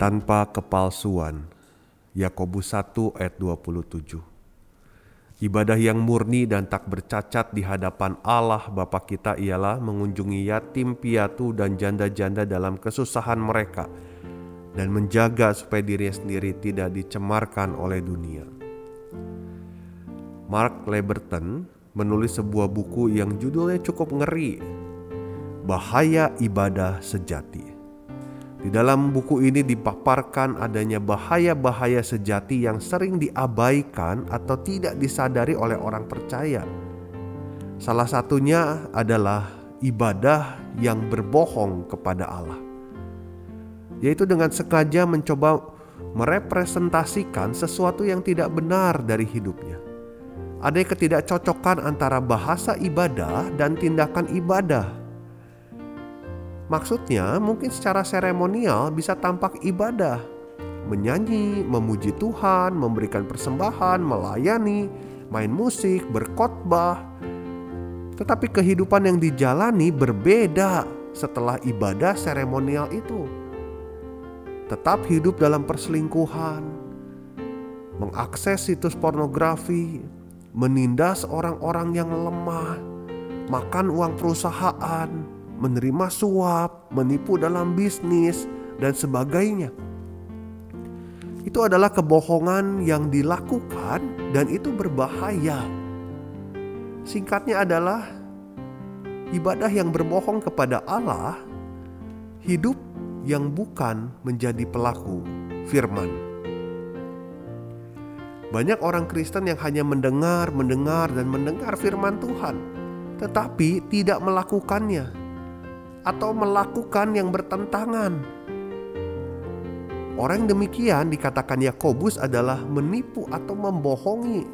Tanpa kepalsuan. Yakobus 1 ayat 27. Ibadah yang murni dan tak bercacat di hadapan Allah Bapa kita ialah mengunjungi yatim piatu dan janda-janda dalam kesusahan mereka dan menjaga supaya dirinya sendiri tidak dicemarkan oleh dunia. Mark Leberton menulis sebuah buku yang judulnya cukup ngeri, Bahaya Ibadah Sejati. Di dalam buku ini dipaparkan adanya bahaya-bahaya sejati yang sering diabaikan atau tidak disadari oleh orang percaya. Salah satunya adalah ibadah yang berbohong kepada Allah, yaitu dengan sengaja mencoba merepresentasikan sesuatu yang tidak benar dari hidupnya. Ada ketidakcocokan antara bahasa ibadah dan tindakan ibadah Maksudnya, mungkin secara seremonial bisa tampak ibadah, menyanyi, memuji Tuhan, memberikan persembahan, melayani, main musik, berkhotbah. Tetapi kehidupan yang dijalani berbeda setelah ibadah seremonial itu. Tetap hidup dalam perselingkuhan, mengakses situs pornografi, menindas orang-orang yang lemah, makan uang perusahaan, menerima suap, menipu dalam bisnis, dan sebagainya. Itu adalah kebohongan yang dilakukan, dan itu berbahaya. Singkatnya adalah ibadah yang berbohong kepada Allah, hidup yang bukan menjadi pelaku firman. Banyak orang Kristen yang hanya mendengar, mendengar, dan mendengar firman Tuhan, tetapi tidak melakukannya atau melakukan yang bertentangan. Orang demikian dikatakan Yakobus adalah menipu atau membohongi.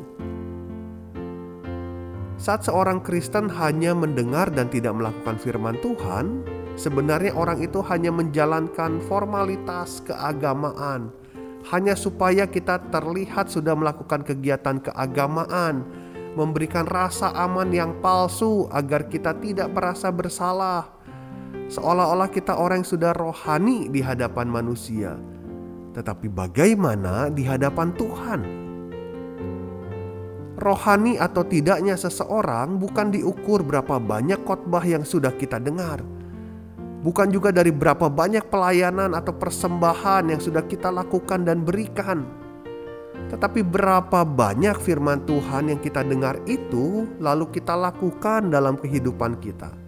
Saat seorang Kristen hanya mendengar dan tidak melakukan firman Tuhan, sebenarnya orang itu hanya menjalankan formalitas keagamaan, hanya supaya kita terlihat sudah melakukan kegiatan keagamaan, memberikan rasa aman yang palsu agar kita tidak merasa bersalah seolah-olah kita orang yang sudah rohani di hadapan manusia, tetapi bagaimana di hadapan Tuhan? Rohani atau tidaknya seseorang bukan diukur berapa banyak khotbah yang sudah kita dengar, bukan juga dari berapa banyak pelayanan atau persembahan yang sudah kita lakukan dan berikan, tetapi berapa banyak firman Tuhan yang kita dengar itu lalu kita lakukan dalam kehidupan kita.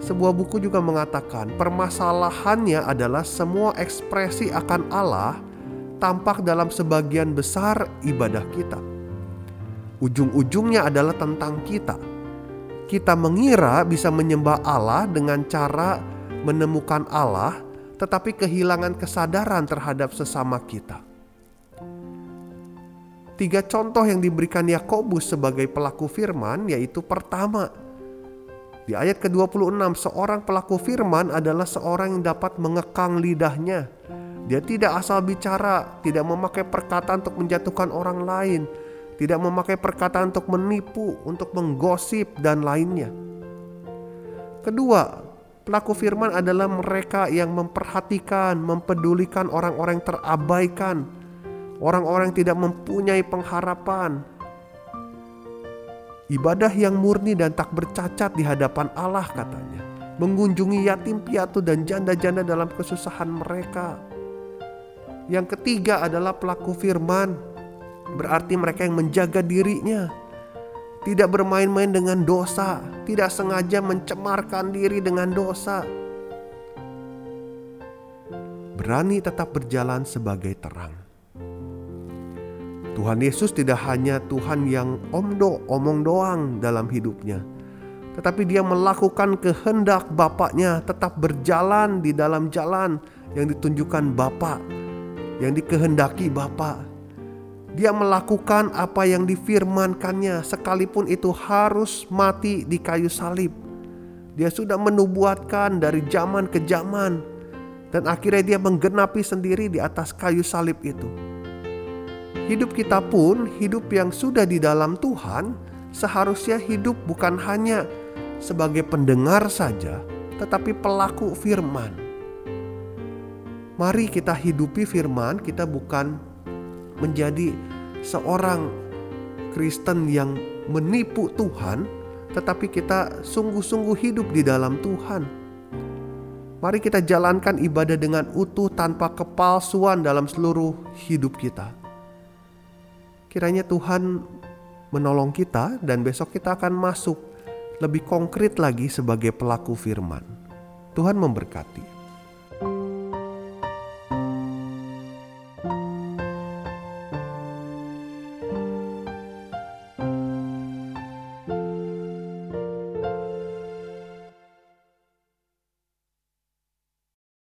Sebuah buku juga mengatakan permasalahannya adalah semua ekspresi akan Allah tampak dalam sebagian besar ibadah kita. Ujung-ujungnya adalah tentang kita. Kita mengira bisa menyembah Allah dengan cara menemukan Allah, tetapi kehilangan kesadaran terhadap sesama kita. Tiga contoh yang diberikan Yakobus sebagai pelaku firman yaitu pertama, di ayat ke-26, seorang pelaku firman adalah seorang yang dapat mengekang lidahnya. Dia tidak asal bicara, tidak memakai perkataan untuk menjatuhkan orang lain, tidak memakai perkataan untuk menipu, untuk menggosip, dan lainnya. Kedua, pelaku firman adalah mereka yang memperhatikan, mempedulikan orang-orang terabaikan, orang-orang yang tidak mempunyai pengharapan, Ibadah yang murni dan tak bercacat di hadapan Allah katanya. Mengunjungi yatim piatu dan janda-janda dalam kesusahan mereka. Yang ketiga adalah pelaku firman. Berarti mereka yang menjaga dirinya. Tidak bermain-main dengan dosa. Tidak sengaja mencemarkan diri dengan dosa. Berani tetap berjalan sebagai terang Tuhan Yesus tidak hanya Tuhan yang omdo, omong doang dalam hidupnya, tetapi dia melakukan kehendak Bapaknya, tetap berjalan di dalam jalan yang ditunjukkan Bapak, yang dikehendaki Bapak. Dia melakukan apa yang difirmankannya, sekalipun itu harus mati di kayu salib. Dia sudah menubuatkan dari zaman ke zaman, dan akhirnya dia menggenapi sendiri di atas kayu salib itu. Hidup kita pun, hidup yang sudah di dalam Tuhan, seharusnya hidup bukan hanya sebagai pendengar saja, tetapi pelaku firman. Mari kita hidupi firman, kita bukan menjadi seorang Kristen yang menipu Tuhan, tetapi kita sungguh-sungguh hidup di dalam Tuhan. Mari kita jalankan ibadah dengan utuh tanpa kepalsuan dalam seluruh hidup kita. Kiranya Tuhan menolong kita dan besok kita akan masuk lebih konkret lagi sebagai pelaku firman. Tuhan memberkati.